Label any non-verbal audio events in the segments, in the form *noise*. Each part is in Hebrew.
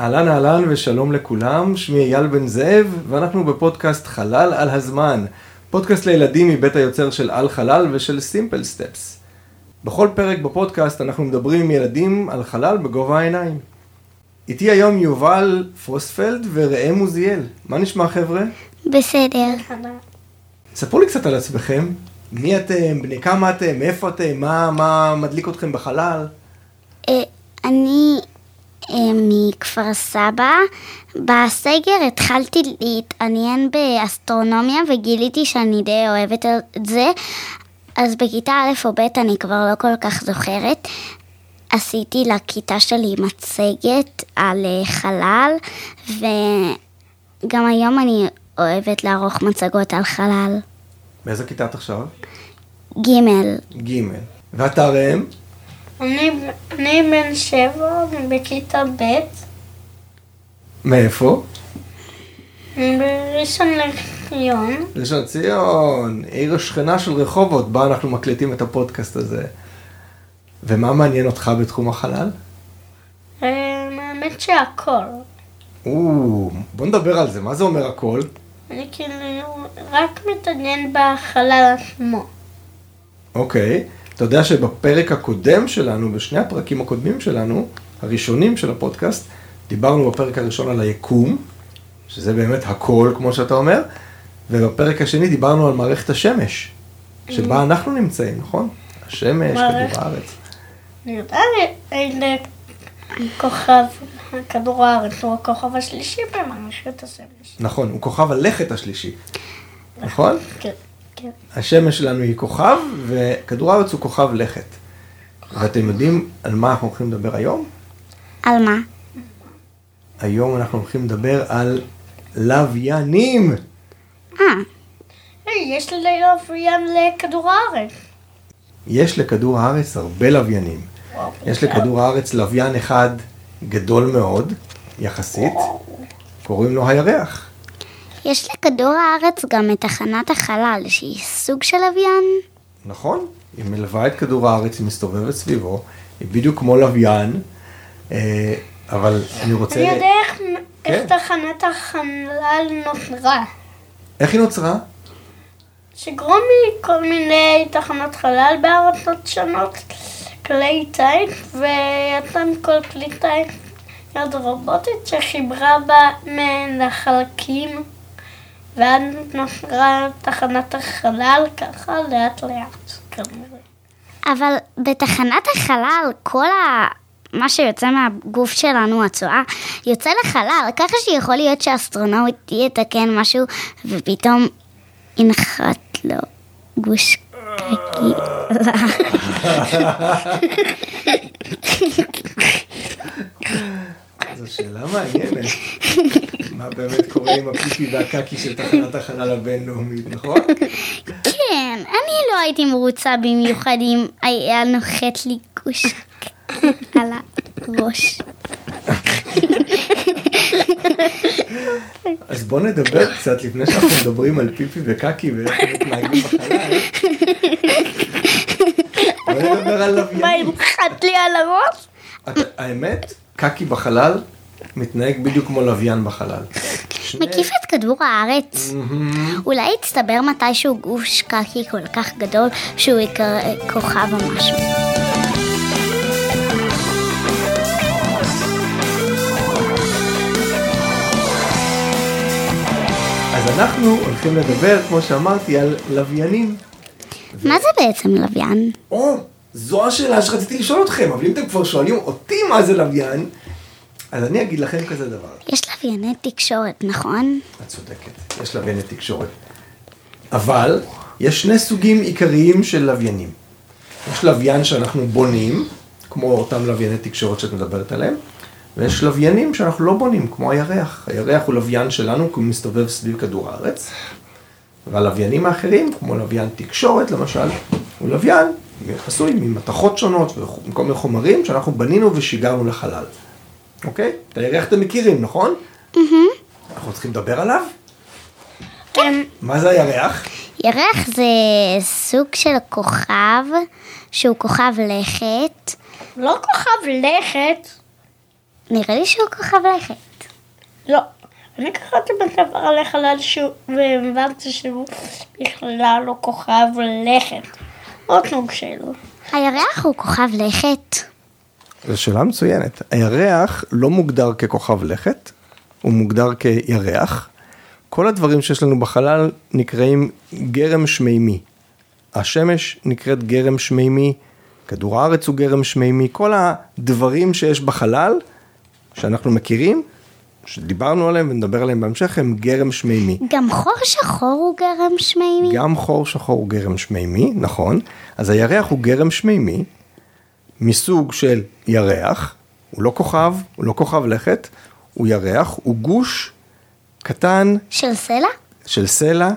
אהלן אהלן ושלום לכולם, שמי אייל בן זאב, ואנחנו בפודקאסט חלל על הזמן, פודקאסט לילדים מבית היוצר של על חלל ושל סימפל סטפס. בכל פרק בפודקאסט אנחנו מדברים עם ילדים על חלל בגובה העיניים. איתי היום יובל פרוספלד וראם עוזיאל. מה נשמע חבר'ה? בסדר. ספרו לי קצת על עצמכם. מי אתם? בני כמה אתם? מאיפה אתם? מה, מה מדליק אתכם בחלל? אה, אני מכפר סבא. בסגר התחלתי להתעניין באסטרונומיה וגיליתי שאני די אוהבת את זה. אז בכיתה א' או ב' אני כבר לא כל כך זוכרת. עשיתי לכיתה שלי מצגת על אה, חלל, וגם היום אני אוהבת לערוך מצגות על חלל. באיזה כיתה את עכשיו? ג' ג'. ואתה ראם? אני, אני בן שבע, אני בכיתה ב', מאיפה? בראשון לחיון. ראשון ציון, עיר השכנה של רחובות, בה אנחנו מקליטים את הפודקאסט הזה. ומה מעניין אותך בתחום החלל? אה, האמת שהכל. או, בוא נדבר על זה, מה זה אומר הכל? אני כאילו רק מתעניין בחלל עצמו. אוקיי, אתה יודע שבפרק הקודם שלנו, בשני הפרקים הקודמים שלנו, הראשונים של הפודקאסט, דיברנו בפרק הראשון על היקום, שזה באמת הכל, כמו שאתה אומר, ובפרק השני דיברנו על מערכת השמש, שבה אנחנו נמצאים, נכון? השמש, מערכת- כדור הארץ. כוכב כדור הארץ הוא הכוכב השלישי במערכת השמש. נכון, הוא כוכב הלכת השלישי, נכון? כן, כן. השמש שלנו היא כוכב, וכדור הארץ הוא כוכב לכת. ואתם יודעים על מה אנחנו הולכים לדבר היום? על מה? היום אנחנו הולכים לדבר על לוויינים. אה, היי, יש לי לוויין לכדור הארץ. יש לכדור הארץ הרבה לוויינים. וואו, יש לכדור הארץ לוויין אחד גדול מאוד, יחסית, קוראים לו הירח. יש לכדור הארץ גם את תחנת החלל, שהיא סוג של לוויין. נכון? היא מלווה את כדור הארץ, היא מסתובבת סביבו, היא בדיוק כמו לוויין, אה, אבל אני רוצה... אני יודע איך- כן. איך תחנת החלל נוצרה. איך היא נוצרה? שגרום מכל מיני תחנות חלל בארצות שונות, כלי טיס, ויצא מכל כלי טיס יד רובוטית שחיברה בה מהן לחלקים, ואז נוצרה תחנת החלל ככה לאט לאט כנראה. אבל בתחנת החלל, כל ה... מה שיוצא מהגוף שלנו, הצואה, יוצא לחלל, ככה שיכול להיות שאסטרונאוט יתקן משהו, ופתאום ינחת לו גוש קקי. *laughs* *laughs* זו שאלה מעניינת. מה באמת קורה עם הפיפי והקקי של תחנת החלל הבינלאומית, נכון? כן, אני לא הייתי מרוצה במיוחד אם היה נוחת לי גוש על הראש. אז בוא נדבר קצת לפני שאנחנו מדברים על פיפי וקקי ואיך הם מתנהגים בחלל. בוא נדבר על מה, לוויינים. הנחת לי על הראש? האמת, קקי בחלל מתנהג בדיוק כמו לוויין בחלל. *laughs* מקיף את כדור הארץ. אולי יצטבר מתישהו גוש קקי כל כך גדול שהוא יקרא כוכב או משהו. אז אנחנו הולכים לדבר, כמו שאמרתי, על לוויינים. מה זה בעצם לוויין? או, זו השאלה שרציתי לשאול אתכם, אבל אם אתם כבר שואלים אותי מה זה לוויין, אז אני אגיד לכם כזה דבר. יש לווייני תקשורת, נכון? את צודקת, יש לווייני תקשורת. אבל יש שני סוגים עיקריים של לוויינים. יש לוויין שאנחנו בונים, כמו אותם לווייני תקשורת שאת מדברת עליהם, ויש לוויינים שאנחנו לא בונים, כמו הירח. הירח הוא לוויין שלנו כי הוא מסתובב סביב כדור הארץ, והלוויינים האחרים, כמו לוויין תקשורת למשל, הוא לוויין עשוי ממתכות שונות וכל מיני חומרים שאנחנו בנינו ושיגרנו לחלל. אוקיי? את הירח אתם מכירים, נכון? אנחנו צריכים לדבר עליו? כן. מה זה הירח? ירח זה סוג של כוכב, שהוא כוכב לכת. לא כוכב לכת. נראה לי שהוא כוכב לכת. לא. אני קראתי בספר על החלל שהוא, והבנתי שהוא בכלל לא כוכב לכת. עוד סוג שלו. הירח הוא כוכב לכת. זו שאלה מצוינת. הירח לא מוגדר ככוכב לכת, הוא מוגדר כירח. כל הדברים שיש לנו בחלל נקראים גרם שמימי. השמש נקראת גרם שמימי, כדור הארץ הוא גרם שמימי, כל הדברים שיש בחלל, שאנחנו מכירים, שדיברנו עליהם ונדבר עליהם בהמשך, הם גרם שמימי. גם חור שחור הוא גרם שמימי. גם חור שחור הוא גרם שמימי, נכון. אז הירח הוא גרם שמימי, מסוג של ירח, הוא לא כוכב, הוא לא כוכב לכת, הוא ירח, הוא גוש קטן של סלע? של סלע,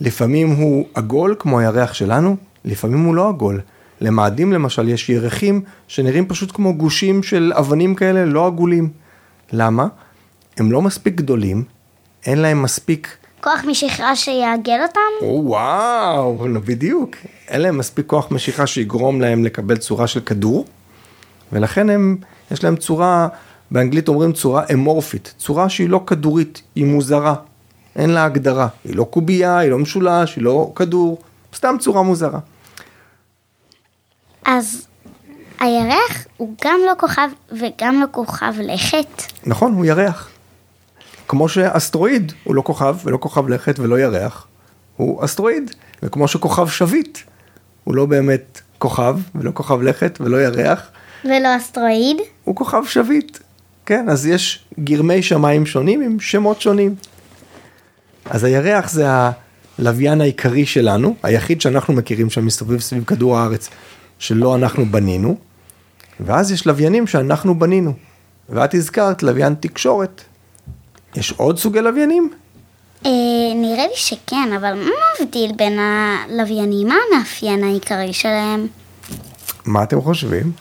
לפעמים הוא עגול כמו הירח שלנו, לפעמים הוא לא עגול. למאדים למשל יש ירחים שנראים פשוט כמו גושים של אבנים כאלה לא עגולים. למה? הם לא מספיק גדולים, אין להם מספיק... כוח משיכה שיעגל אותם? או, וואו, בדיוק. אין להם מספיק כוח משיכה שיגרום להם לקבל צורה של כדור, ולכן הם, יש להם צורה, באנגלית אומרים צורה אמורפית, צורה שהיא לא כדורית, היא מוזרה, אין לה הגדרה, היא לא קובייה, היא לא משולש, היא לא כדור, סתם צורה מוזרה. אז הירח הוא גם לא כוכב וגם לא כוכב לכת. נכון, הוא ירח. כמו שאסטרואיד הוא לא כוכב ולא כוכב לכת ולא ירח, הוא אסטרואיד. וכמו שכוכב שביט הוא לא באמת כוכב ולא כוכב לכת ולא ירח, ולא אסטרואיד. הוא כוכב שביט. כן, אז יש גרמי שמיים שונים עם שמות שונים. אז הירח זה הלוויין העיקרי שלנו, היחיד שאנחנו מכירים שמסתובב סביב כדור הארץ, שלא אנחנו בנינו, ואז יש לוויינים שאנחנו בנינו. ואת הזכרת לוויין תקשורת. יש עוד סוגי לוויינים? אה, נראה לי שכן, אבל מה מבדיל בין הלוויינים? מה המאפיין העיקרי שלהם? מה אתם חושבים?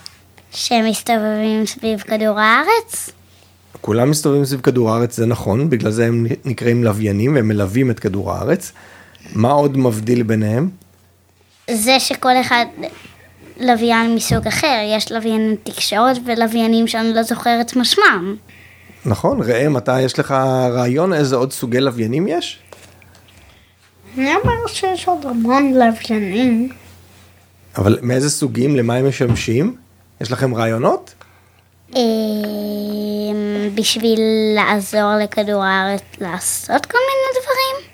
שהם מסתובבים סביב כדור הארץ? כולם מסתובבים סביב כדור הארץ, זה נכון, בגלל זה הם נקראים לוויינים והם מלווים את כדור הארץ. מה עוד מבדיל ביניהם? זה שכל אחד לוויין מסוג אחר, יש לווייני תקשורת ולוויינים שאני לא זוכרת משמם. נכון, ראם, אתה, יש לך רעיון איזה עוד סוגי לוויינים יש? אני אומר שיש עוד המון לוויינים. אבל מאיזה סוגים, למה הם משמשים? יש לכם רעיונות? אמ, בשביל לעזור לכדור הארץ לעשות כל מיני דברים?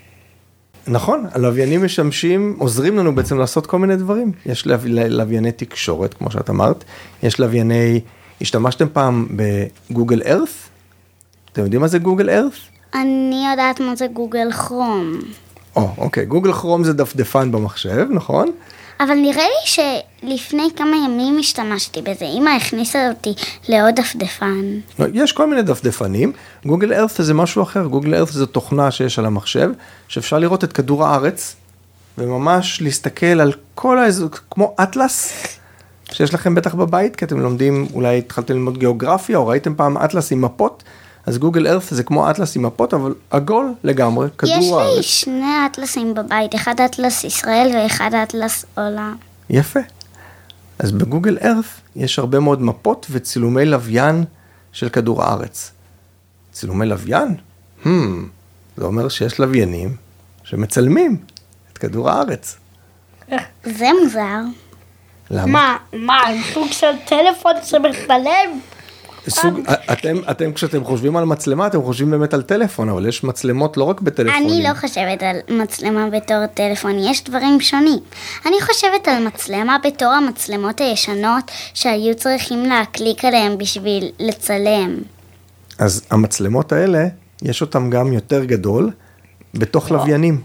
נכון, הלוויינים משמשים, עוזרים לנו בעצם לעשות כל מיני דברים. יש לו, לווייני תקשורת, כמו שאת אמרת, יש לווייני, השתמשתם פעם בגוגל ארת? אתם יודעים מה זה גוגל ארת? אני יודעת מה זה גוגל כרום. או, אוקיי, גוגל כרום זה דפדפן במחשב, נכון? אבל נראה לי שלפני כמה ימים השתמשתי בזה, אמא הכניסה אותי לעוד דפדפן. לא, יש כל מיני דפדפנים, גוגל ארת זה משהו אחר, גוגל ארת זה תוכנה שיש על המחשב, שאפשר לראות את כדור הארץ, וממש להסתכל על כל האזור, כמו אטלס, שיש לכם בטח בבית, כי אתם לומדים, אולי התחלתם ללמוד גיאוגרפיה, או ראיתם פעם אטלס עם מפות, אז גוגל ארת זה כמו אטלס עם מפות, אבל עגול לגמרי, כדור יש הארץ. לי שני אטלסים בבית, אחד אטלס ישראל ואחד אטלס עולם. יפה. אז בגוגל ארת יש הרבה מאוד מפות וצילומי לוויין של כדור הארץ. צילומי לוויין? Hmm, זה אומר שיש לוויינים שמצלמים את כדור הארץ. זה מוזר. למה? מה, מה, סוג של טלפון שמצלם? סוג, אתם, אתם כשאתם חושבים על מצלמה, אתם חושבים באמת על טלפון, אבל יש מצלמות לא רק בטלפונים. אני לא חושבת על מצלמה בתור טלפון, יש דברים שונים. אני חושבת על מצלמה בתור המצלמות הישנות שהיו צריכים להקליק עליהן בשביל לצלם. אז המצלמות האלה, יש אותם גם יותר גדול, בתוך לוויינים.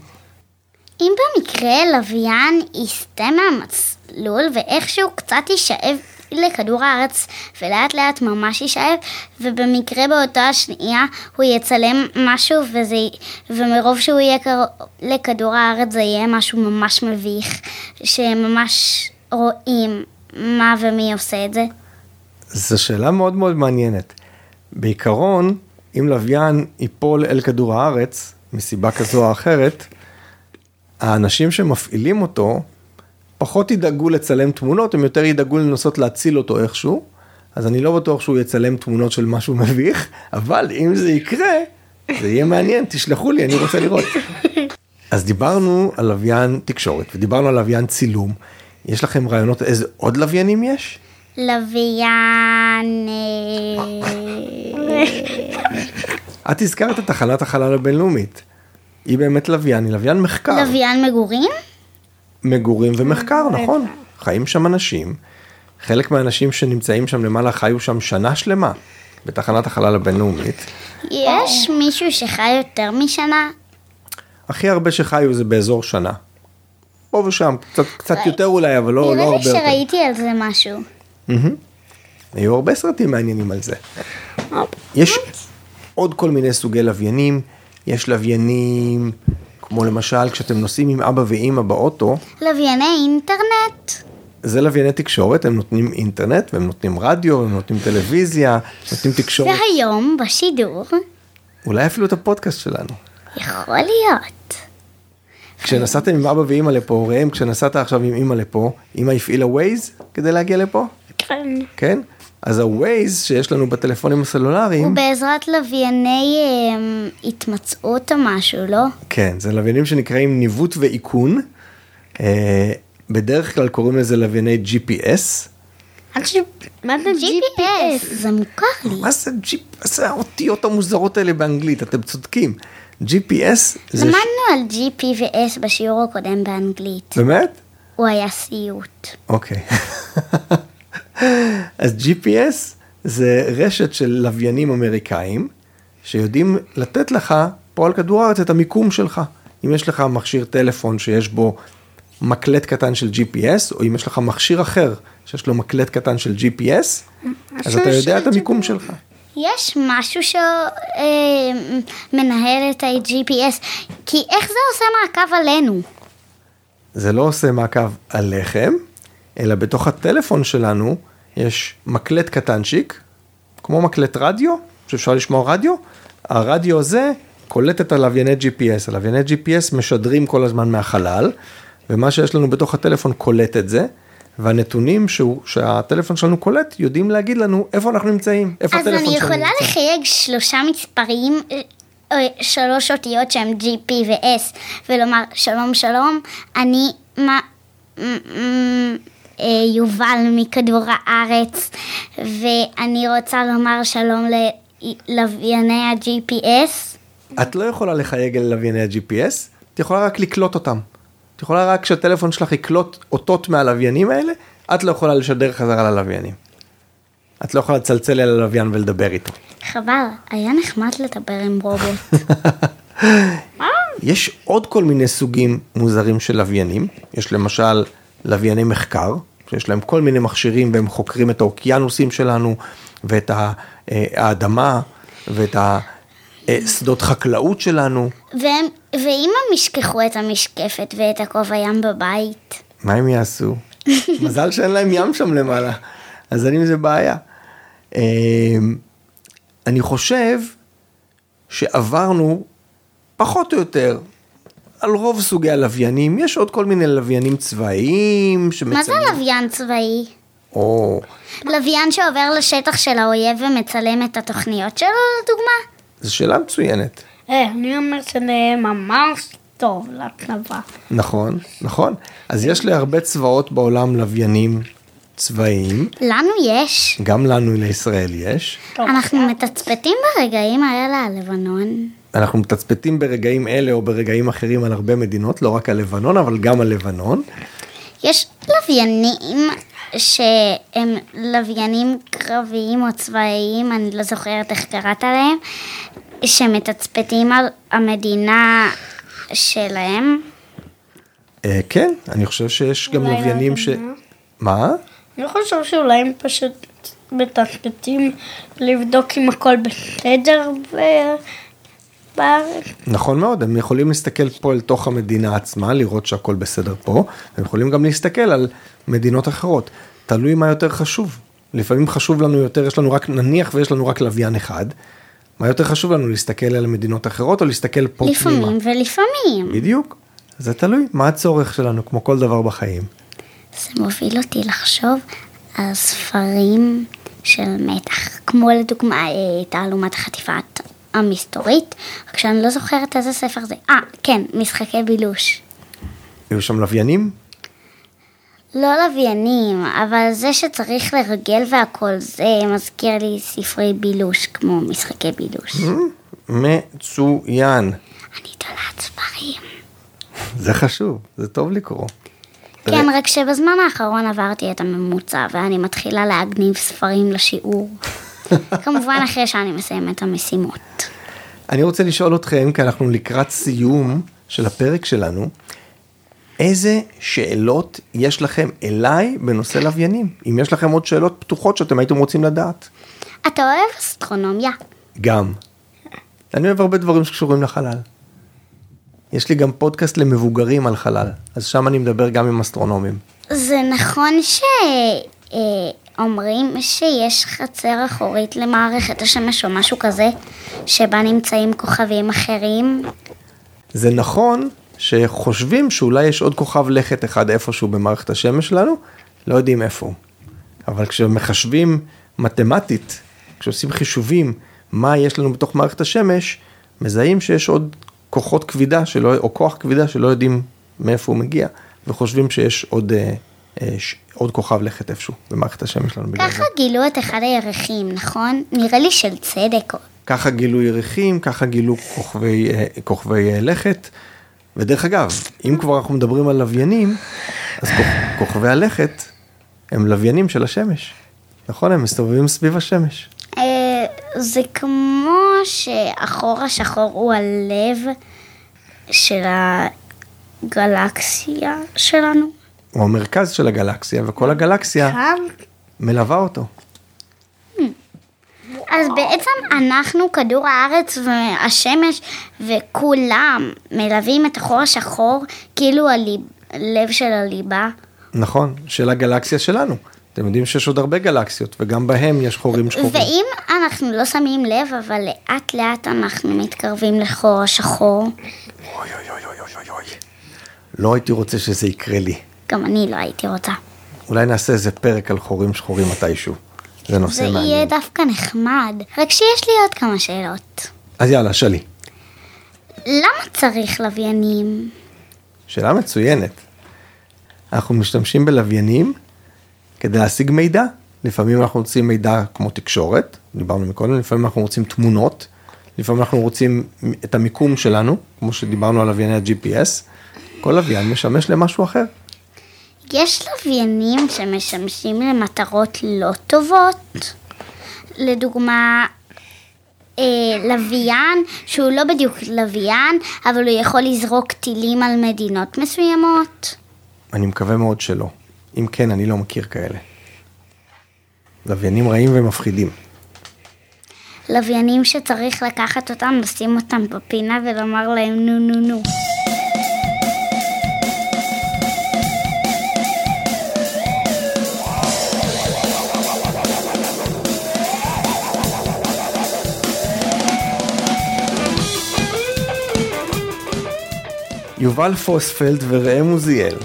אם במקרה לוויין יסטה מהמסלול ואיכשהו קצת יישאב לכדור הארץ ולאט לאט ממש יישאב ובמקרה באותה השנייה הוא יצלם משהו וזה, ומרוב שהוא יהיה קרוב לכדור הארץ זה יהיה משהו ממש מביך שממש רואים מה ומי עושה את זה. זו שאלה מאוד מאוד מעניינת. בעיקרון, אם לוויין ייפול אל כדור הארץ, מסיבה כזו או אחרת, האנשים שמפעילים אותו פחות ידאגו לצלם תמונות, הם יותר ידאגו לנסות להציל אותו איכשהו, אז אני לא בטוח שהוא יצלם תמונות של משהו מביך, אבל אם זה יקרה, זה יהיה מעניין, תשלחו לי, אני רוצה לראות. אז דיברנו על לוויין תקשורת ודיברנו על לוויין צילום. יש לכם רעיונות איזה עוד לוויינים יש? לוויין... אה, את הזכרת את תחנת החלל הבינלאומית. היא באמת לוויין, היא לוויין מחקר. לוויין מגורים? מגורים ומחקר, נכון. חיים שם אנשים. חלק מהאנשים שנמצאים שם למעלה חיו שם שנה שלמה בתחנת החלל הבינלאומית. יש מישהו שחי יותר משנה? הכי הרבה שחיו זה באזור שנה. פה ושם, קצת, קצת יותר אולי, אבל לא, לא נראה הרבה לי יותר. שראיתי על זה משהו. היו הרבה סרטים מעניינים על זה. יש עוד כל מיני סוגי לוויינים, יש לוויינים, כמו למשל כשאתם נוסעים עם אבא ואימא באוטו, לווייני אינטרנט? זה לווייני תקשורת, הם נותנים אינטרנט, והם נותנים רדיו, הם נותנים טלוויזיה, נותנים תקשורת, והיום בשידור אולי אפילו את הפודקאסט שלנו. יכול להיות. כשנסעתם עם אבא ואימא לפה, ראם, כשנסעת עכשיו עם אימא לפה, אימא הפעילה ווייז כדי להגיע לפה? כן. כן? אז הווייז שיש לנו בטלפונים הסלולריים, הוא בעזרת לווייני אמ, התמצאות או משהו, לא? כן, זה לוויינים שנקראים ניווט ואיכון. אה, בדרך כלל קוראים לזה לווייני GPS. מה זה GPS, זה מוכר לי. מה זה GPS? זה האותיות המוזרות האלה באנגלית? אתם צודקים. GPS זה... ש- למדנו על GP ו-S בשיעור הקודם באנגלית. באמת? הוא היה סיוט. אוקיי. *laughs* אז GPS זה רשת של לוויינים אמריקאים שיודעים לתת לך פה על כדור הארץ את המיקום שלך. אם יש לך מכשיר טלפון שיש בו מקלט קטן של GPS, או אם יש לך מכשיר אחר שיש לו מקלט קטן של GPS, אז אתה יודע את המיקום שלך. יש משהו שמנהל את ה-GPS, כי איך זה עושה מעקב עלינו? זה לא עושה מעקב עליכם, אלא בתוך הטלפון שלנו יש מקלט קטנצ'יק, כמו מקלט רדיו, שאפשר לשמוע רדיו, הרדיו הזה קולט את הלווייני GPS, הלווייני GPS משדרים כל הזמן מהחלל, ומה שיש לנו בתוך הטלפון קולט את זה, והנתונים שהוא, שהטלפון שלנו קולט יודעים להגיד לנו איפה אנחנו נמצאים, איפה אז הטלפון אני שלנו יכולה נמצא. לחייג שלושה מספרים, אה, אה, שלוש אותיות שהם GP ו-S, ולומר שלום שלום, אני מה, יובל מכדור הארץ, ואני רוצה לומר שלום ללווייני ה-GPS. את לא יכולה לחייג אל לווייני ה-GPS, את יכולה רק לקלוט אותם. את יכולה רק שהטלפון שלך יקלוט אותות מהלוויינים האלה, את לא יכולה לשדר חזרה ללוויינים. את לא יכולה לצלצל אל הלוויין ולדבר איתו. חבל, היה נחמד לדבר עם רובוט. *laughs* יש עוד כל מיני סוגים מוזרים של לוויינים, יש למשל לווייני מחקר, שיש להם כל מיני מכשירים והם חוקרים את האוקיינוסים שלנו ואת אה, האדמה ואת השדות חקלאות שלנו. והם, ואם הם ישכחו את המשקפת ואת הכובע ים בבית? מה הם יעשו? *laughs* מזל שאין להם ים שם למעלה, אז אין עם זה בעיה. אמ, אני חושב שעברנו פחות או יותר על רוב סוגי הלוויינים, יש עוד כל מיני לוויינים צבאיים מה זה שמצלמים, לוויין צבאי? או לוויין שעובר לשטח של האויב ומצלם את התוכניות שלו, לדוגמה? זו שאלה מצוינת. אה, אני אומר שזה ממש טוב לצבא. נכון, נכון. אז יש להרבה צבאות בעולם לוויינים צבאיים, לנו יש. גם לנו לישראל יש. אנחנו מתצפתים ברגעים האלה על לבנון. אנחנו מתצפתים ברגעים אלה או ברגעים אחרים על הרבה מדינות, לא רק על לבנון, אבל גם על לבנון. יש לוויינים שהם לוויינים קרביים או צבאיים, אני לא זוכרת איך קראת להם, שמתצפתים על המדינה שלהם. אה, כן, אני חושב שיש גם אולי לוויינים ש... מה? אני חושב שאולי הם פשוט מתפקדים לבדוק אם הכל בסדר בארץ. נכון מאוד, הם יכולים להסתכל פה אל תוך המדינה עצמה, לראות שהכל בסדר פה, הם יכולים גם להסתכל על מדינות אחרות. תלוי מה יותר חשוב. לפעמים חשוב לנו יותר, יש לנו רק, נניח ויש לנו רק לוויין אחד, מה יותר חשוב לנו, להסתכל על מדינות אחרות או להסתכל פה פנימה? לפעמים ולפעמים. בדיוק. זה תלוי, מה הצורך שלנו, כמו כל דבר בחיים. זה מוביל אותי לחשוב על ספרים של מתח, כמו לדוגמה אה, תעלומת החטיפת המסתורית, רק שאני לא זוכרת איזה ספר זה. אה, כן, משחקי בילוש. היו שם לוויינים? לא לוויינים, אבל זה שצריך לרגל והכל, זה מזכיר לי ספרי בילוש, כמו משחקי בילוש. מצוין. אני תולעת ספרים. זה חשוב, זה טוב לקרוא. כן, רק שבזמן האחרון עברתי את הממוצע, ואני מתחילה להגניב ספרים לשיעור. כמובן אחרי שאני מסיימת את המשימות. אני רוצה לשאול אתכם, כי אנחנו לקראת סיום של הפרק שלנו, איזה שאלות יש לכם אליי בנושא לוויינים? אם יש לכם עוד שאלות פתוחות שאתם הייתם רוצים לדעת. אתה אוהב אסטרונומיה? גם. אני אוהב הרבה דברים שקשורים לחלל. יש לי גם פודקאסט למבוגרים על חלל, אז שם אני מדבר גם עם אסטרונומים. זה נכון שאומרים שיש חצר אחורית למערכת השמש או משהו כזה, שבה נמצאים כוכבים אחרים? זה נכון שחושבים שאולי יש עוד כוכב לכת אחד איפשהו במערכת השמש שלנו, לא יודעים איפה הוא. אבל כשמחשבים מתמטית, כשעושים חישובים מה יש לנו בתוך מערכת השמש, מזהים שיש עוד כוחות כבידה שלא, או כוח כבידה שלא יודעים מאיפה הוא מגיע, וחושבים שיש עוד, ש, עוד כוכב לכת איפשהו במערכת השמש שלנו. ככה. גילו את אחד הירחים, נכון? נראה לי של צדק. ככה גילו ירחים, ככה גילו כוכבי, אה, כוכבי אה, לכת. ודרך אגב, אם כבר אנחנו מדברים על לוויינים, אז כוכ, כוכבי הלכת הם לוויינים של השמש. נכון? הם מסתובבים סביב השמש. אה, זה כמו שהחור השחור הוא הלב של הגלקסיה שלנו. הוא המרכז של הגלקסיה, וכל הגלקסיה? מלווה אותו. אז בעצם אנחנו, כדור הארץ והשמש וכולם מלווים את החור השחור כאילו הלב של הליבה. נכון, של הגלקסיה שלנו. אתם יודעים שיש עוד הרבה גלקסיות, וגם בהם יש חורים שחורים. ואם אנחנו לא שמים לב, אבל לאט לאט אנחנו מתקרבים לחור השחור, אוי אוי אוי אוי אוי אוי. לא הייתי רוצה שזה יקרה לי. גם אני לא הייתי רוצה. אולי נעשה איזה פרק על חורים שחורים מתישהו. זה נושא זה יהיה מעניין. דווקא נחמד. רק שיש לי עוד כמה שאלות. אז יאללה, שלי. למה צריך לוויינים? שאלה מצוינת. אנחנו משתמשים בלוויינים כדי להשיג מידע. לפעמים אנחנו רוצים מידע כמו תקשורת, דיברנו מקודם, לפעמים אנחנו רוצים תמונות, לפעמים אנחנו רוצים את המיקום שלנו, כמו שדיברנו על לווייני ה-GPS. כל לוויין משמש למשהו אחר. יש לוויינים שמשמשים למטרות לא טובות. לדוגמה, אה, לוויין שהוא לא בדיוק לוויין, אבל הוא יכול לזרוק טילים על מדינות מסוימות. אני מקווה מאוד שלא. אם כן, אני לא מכיר כאלה. לוויינים רעים ומפחידים. לוויינים שצריך לקחת אותם, לשים אותם בפינה ולומר להם נו נו נו. יובל פוספלד וראם עוזיאל,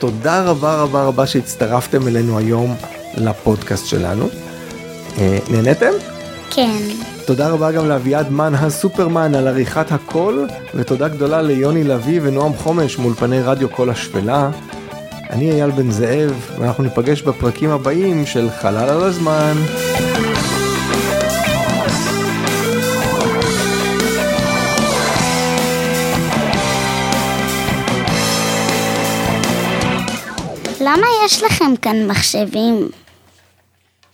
תודה רבה רבה רבה שהצטרפתם אלינו היום לפודקאסט שלנו. אה, נהניתם? כן. תודה רבה גם לאביעד מן הסופרמן על עריכת הקול, ותודה גדולה ליוני לביא ונועם חומש מאולפני רדיו קול השפלה. אני אייל בן זאב, ואנחנו ניפגש בפרקים הבאים של חלל על הזמן. למה יש לכם כאן מחשבים?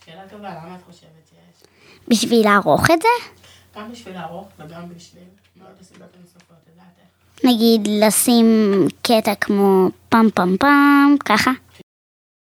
שאלה טובה, למה את חושבת שיש? בשביל לערוך את זה? גם בשביל לערוך וגם בשביל מאוד הסיבות הנוספות. נגיד לשים קטע כמו פעם פעם פעם, ככה?